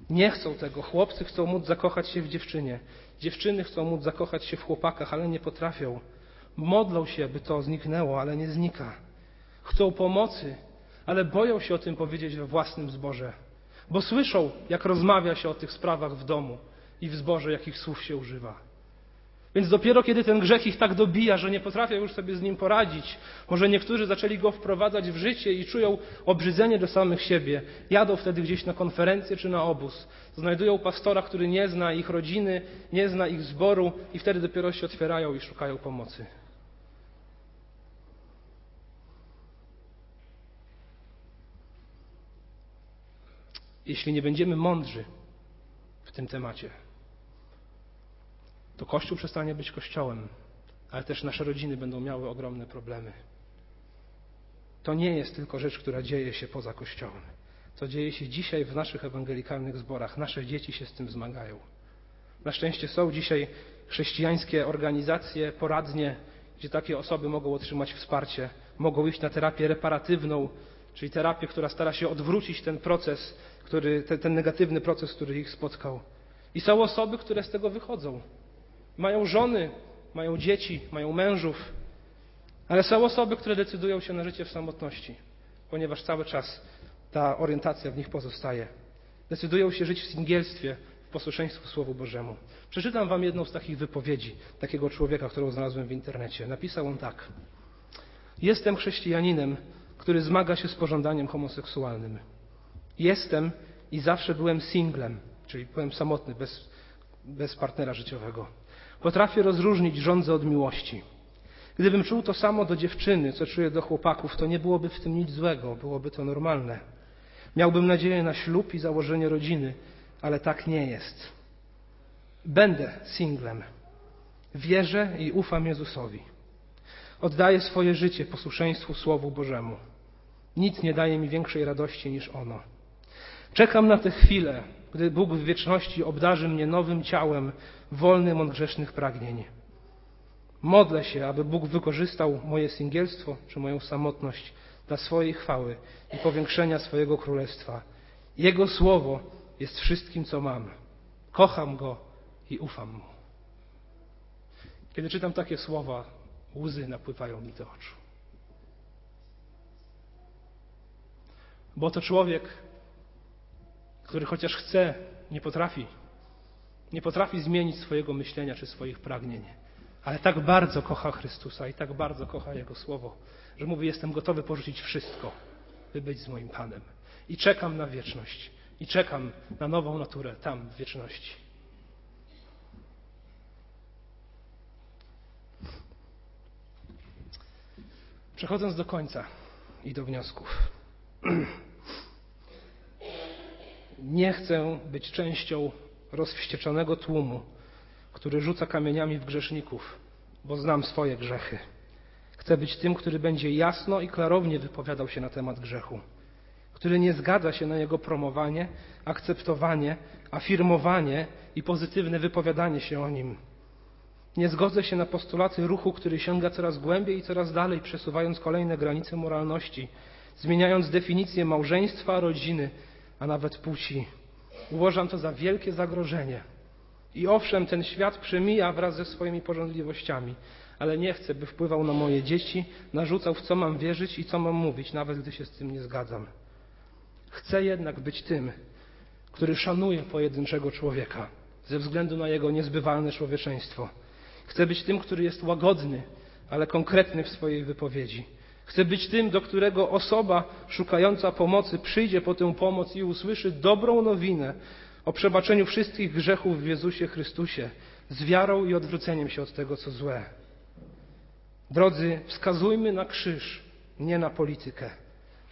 Speaker 1: Nie chcą tego. Chłopcy chcą móc zakochać się w dziewczynie. Dziewczyny chcą móc zakochać się w chłopakach, ale nie potrafią. Modlą się, by to zniknęło, ale nie znika. Chcą pomocy, ale boją się o tym powiedzieć we własnym zborze, bo słyszą, jak rozmawia się o tych sprawach w domu i w zborze, jakich słów się używa. Więc dopiero kiedy ten grzech ich tak dobija, że nie potrafią już sobie z nim poradzić, może niektórzy zaczęli go wprowadzać w życie i czują obrzydzenie do samych siebie, jadą wtedy gdzieś na konferencję czy na obóz, znajdują pastora, który nie zna ich rodziny, nie zna ich zboru i wtedy dopiero się otwierają i szukają pomocy. Jeśli nie będziemy mądrzy w tym temacie, to Kościół przestanie być Kościołem, ale też nasze rodziny będą miały ogromne problemy. To nie jest tylko rzecz, która dzieje się poza Kościołem. To dzieje się dzisiaj w naszych ewangelikalnych zborach. Nasze dzieci się z tym zmagają. Na szczęście są dzisiaj chrześcijańskie organizacje, poradnie, gdzie takie osoby mogą otrzymać wsparcie, mogą iść na terapię reparatywną, czyli terapię, która stara się odwrócić ten proces, który, ten, ten negatywny proces, który ich spotkał. I są osoby, które z tego wychodzą. Mają żony, mają dzieci, mają mężów, ale są osoby, które decydują się na życie w samotności, ponieważ cały czas ta orientacja w nich pozostaje. Decydują się żyć w singielstwie, w posłuszeństwu Słowu Bożemu. Przeczytam Wam jedną z takich wypowiedzi takiego człowieka, którą znalazłem w internecie. Napisał on tak. Jestem chrześcijaninem, który zmaga się z pożądaniem homoseksualnym. Jestem i zawsze byłem singlem, czyli byłem samotny, bez, bez partnera życiowego. Potrafię rozróżnić żądzę od miłości. Gdybym czuł to samo do dziewczyny, co czuję do chłopaków, to nie byłoby w tym nic złego, byłoby to normalne. Miałbym nadzieję na ślub i założenie rodziny, ale tak nie jest. Będę singlem. Wierzę i ufam Jezusowi. Oddaję swoje życie posłuszeństwu Słowu Bożemu. Nic nie daje mi większej radości niż ono. Czekam na tę chwilę, gdy Bóg w wieczności obdarzy mnie nowym ciałem, wolnym od grzesznych pragnień. Modlę się, aby Bóg wykorzystał moje singielstwo czy moją samotność dla swojej chwały i powiększenia swojego królestwa. Jego słowo jest wszystkim, co mam. Kocham Go i ufam Mu. Kiedy czytam takie słowa, łzy napływają mi do oczu. Bo to człowiek, który chociaż chce, nie potrafi. Nie potrafi zmienić swojego myślenia czy swoich pragnień. Ale tak bardzo kocha Chrystusa i tak bardzo kocha Jego Słowo, że mówi: Jestem gotowy porzucić wszystko, by być z moim Panem. I czekam na wieczność. I czekam na nową naturę tam, w wieczności. Przechodząc do końca i do wniosków. Nie chcę być częścią rozwścieczonego tłumu, który rzuca kamieniami w grzeszników, bo znam swoje grzechy. Chcę być tym, który będzie jasno i klarownie wypowiadał się na temat grzechu, który nie zgadza się na jego promowanie, akceptowanie, afirmowanie i pozytywne wypowiadanie się o nim. Nie zgodzę się na postulaty ruchu, który sięga coraz głębiej i coraz dalej, przesuwając kolejne granice moralności, zmieniając definicję małżeństwa, rodziny, a nawet płci. Uważam to za wielkie zagrożenie. I owszem, ten świat przemija wraz ze swoimi porządliwościami, ale nie chcę, by wpływał na moje dzieci, narzucał, w co mam wierzyć i co mam mówić, nawet gdy się z tym nie zgadzam. Chcę jednak być tym, który szanuje pojedynczego człowieka ze względu na jego niezbywalne człowieczeństwo. Chcę być tym, który jest łagodny, ale konkretny w swojej wypowiedzi. Chcę być tym, do którego osoba szukająca pomocy przyjdzie po tę pomoc i usłyszy dobrą nowinę o przebaczeniu wszystkich grzechów w Jezusie Chrystusie z wiarą i odwróceniem się od tego, co złe. Drodzy, wskazujmy na krzyż, nie na politykę.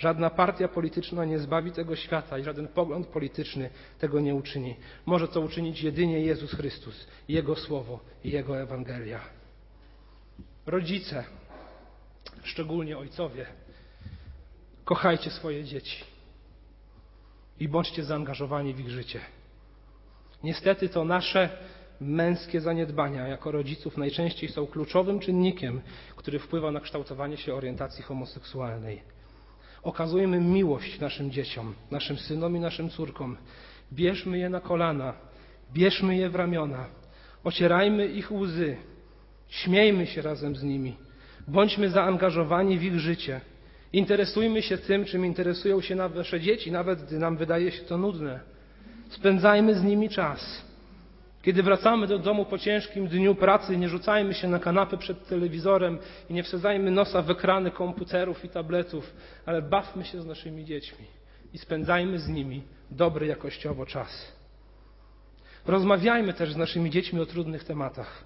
Speaker 1: Żadna partia polityczna nie zbawi tego świata i żaden pogląd polityczny tego nie uczyni. Może to uczynić jedynie Jezus Chrystus, Jego Słowo i Jego Ewangelia. Rodzice, szczególnie ojcowie, kochajcie swoje dzieci i bądźcie zaangażowani w ich życie. Niestety to nasze męskie zaniedbania jako rodziców najczęściej są kluczowym czynnikiem, który wpływa na kształtowanie się orientacji homoseksualnej. Okazujmy miłość naszym dzieciom, naszym synom i naszym córkom. Bierzmy je na kolana, bierzmy je w ramiona, ocierajmy ich łzy, śmiejmy się razem z nimi, bądźmy zaangażowani w ich życie. Interesujmy się tym, czym interesują się nasze dzieci, nawet gdy nam wydaje się to nudne. Spędzajmy z nimi czas. Kiedy wracamy do domu po ciężkim dniu pracy, nie rzucajmy się na kanapę przed telewizorem i nie wsadzajmy nosa w ekrany komputerów i tabletów, ale bawmy się z naszymi dziećmi i spędzajmy z nimi dobry jakościowo czas. Rozmawiajmy też z naszymi dziećmi o trudnych tematach.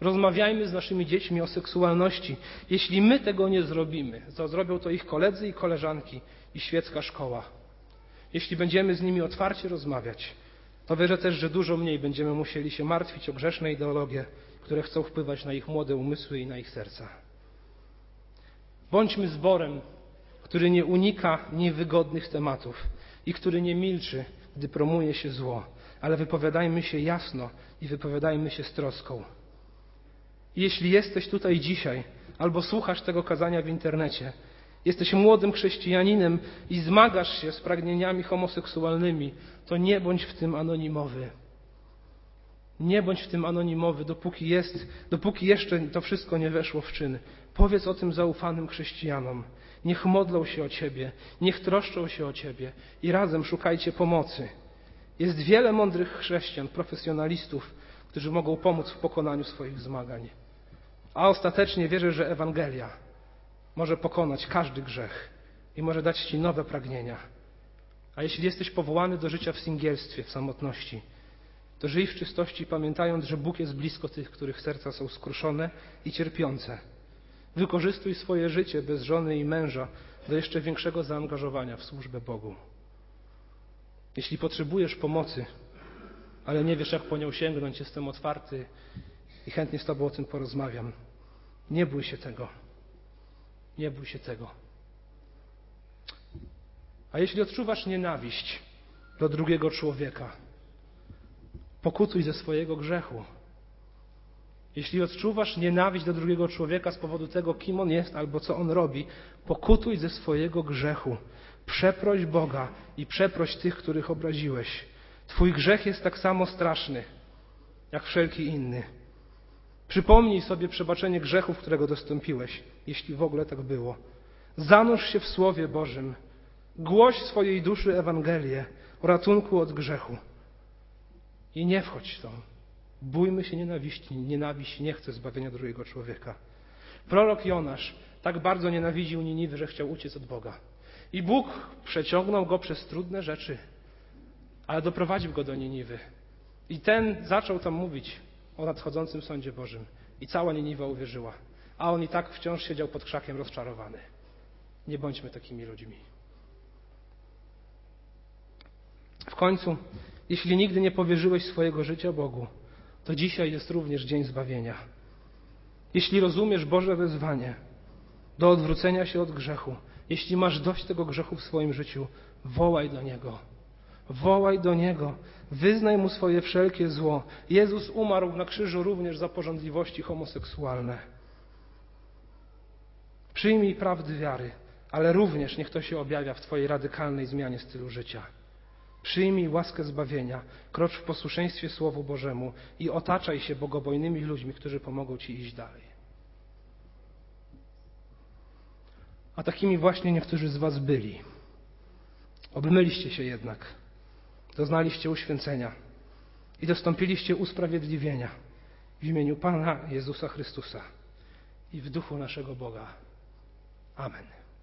Speaker 1: Rozmawiajmy z naszymi dziećmi o seksualności. Jeśli my tego nie zrobimy, to zrobią to ich koledzy i koleżanki i świecka szkoła. Jeśli będziemy z nimi otwarcie rozmawiać, to wierzę też, że dużo mniej będziemy musieli się martwić o grzeszne ideologie, które chcą wpływać na ich młode umysły i na ich serca. Bądźmy zborem, który nie unika niewygodnych tematów i który nie milczy, gdy promuje się zło, ale wypowiadajmy się jasno i wypowiadajmy się z troską. Jeśli jesteś tutaj dzisiaj albo słuchasz tego kazania w internecie, jesteś młodym chrześcijaninem i zmagasz się z pragnieniami homoseksualnymi, to nie bądź w tym anonimowy. Nie bądź w tym anonimowy, dopóki, jest, dopóki jeszcze to wszystko nie weszło w czyn. Powiedz o tym zaufanym chrześcijanom. Niech modlą się o Ciebie, niech troszczą się o Ciebie i razem szukajcie pomocy. Jest wiele mądrych chrześcijan, profesjonalistów, którzy mogą pomóc w pokonaniu swoich zmagań. A ostatecznie wierzę, że Ewangelia może pokonać każdy grzech i może dać Ci nowe pragnienia. A jeśli jesteś powołany do życia w singielstwie, w samotności, to żyj w czystości, pamiętając, że Bóg jest blisko tych, których serca są skruszone i cierpiące. Wykorzystuj swoje życie bez żony i męża do jeszcze większego zaangażowania w służbę Bogu. Jeśli potrzebujesz pomocy, ale nie wiesz, jak po nią sięgnąć, jestem otwarty i chętnie z Tobą o tym porozmawiam. Nie bój się tego. Nie bój się tego. A jeśli odczuwasz nienawiść do drugiego człowieka, pokutuj ze swojego grzechu. Jeśli odczuwasz nienawiść do drugiego człowieka z powodu tego, kim on jest albo co on robi, pokutuj ze swojego grzechu. Przeproś Boga i przeproś tych, których obraziłeś. Twój grzech jest tak samo straszny, jak wszelki inny. Przypomnij sobie przebaczenie grzechów, którego dostąpiłeś, jeśli w ogóle tak było. Zanurz się w Słowie Bożym. Głoś swojej duszy Ewangelię o ratunku od grzechu. I nie wchodź w to. Bójmy się nienawiści. Nienawiść nie chce zbawienia drugiego człowieka. Prorok Jonasz tak bardzo nienawidził Niniwy, że chciał uciec od Boga. I Bóg przeciągnął go przez trudne rzeczy, ale doprowadził go do Niniwy. I ten zaczął tam mówić o nadchodzącym sądzie Bożym. I cała Niniwa uwierzyła. A on i tak wciąż siedział pod krzakiem rozczarowany. Nie bądźmy takimi ludźmi. W końcu, jeśli nigdy nie powierzyłeś swojego życia Bogu, to dzisiaj jest również dzień zbawienia. Jeśli rozumiesz Boże wezwanie do odwrócenia się od grzechu, jeśli masz dość tego grzechu w swoim życiu, wołaj do Niego. Wołaj do Niego. Wyznaj Mu swoje wszelkie zło. Jezus umarł na krzyżu również za porządliwości homoseksualne. Przyjmij prawdy wiary, ale również niech to się objawia w Twojej radykalnej zmianie stylu życia. Przyjmij łaskę zbawienia, krocz w posłuszeństwie Słowu Bożemu i otaczaj się bogobojnymi ludźmi, którzy pomogą Ci iść dalej. A takimi właśnie niektórzy z Was byli. Obmyliście się jednak. Doznaliście uświęcenia i dostąpiliście usprawiedliwienia w imieniu Pana Jezusa Chrystusa i w duchu naszego Boga. Amen.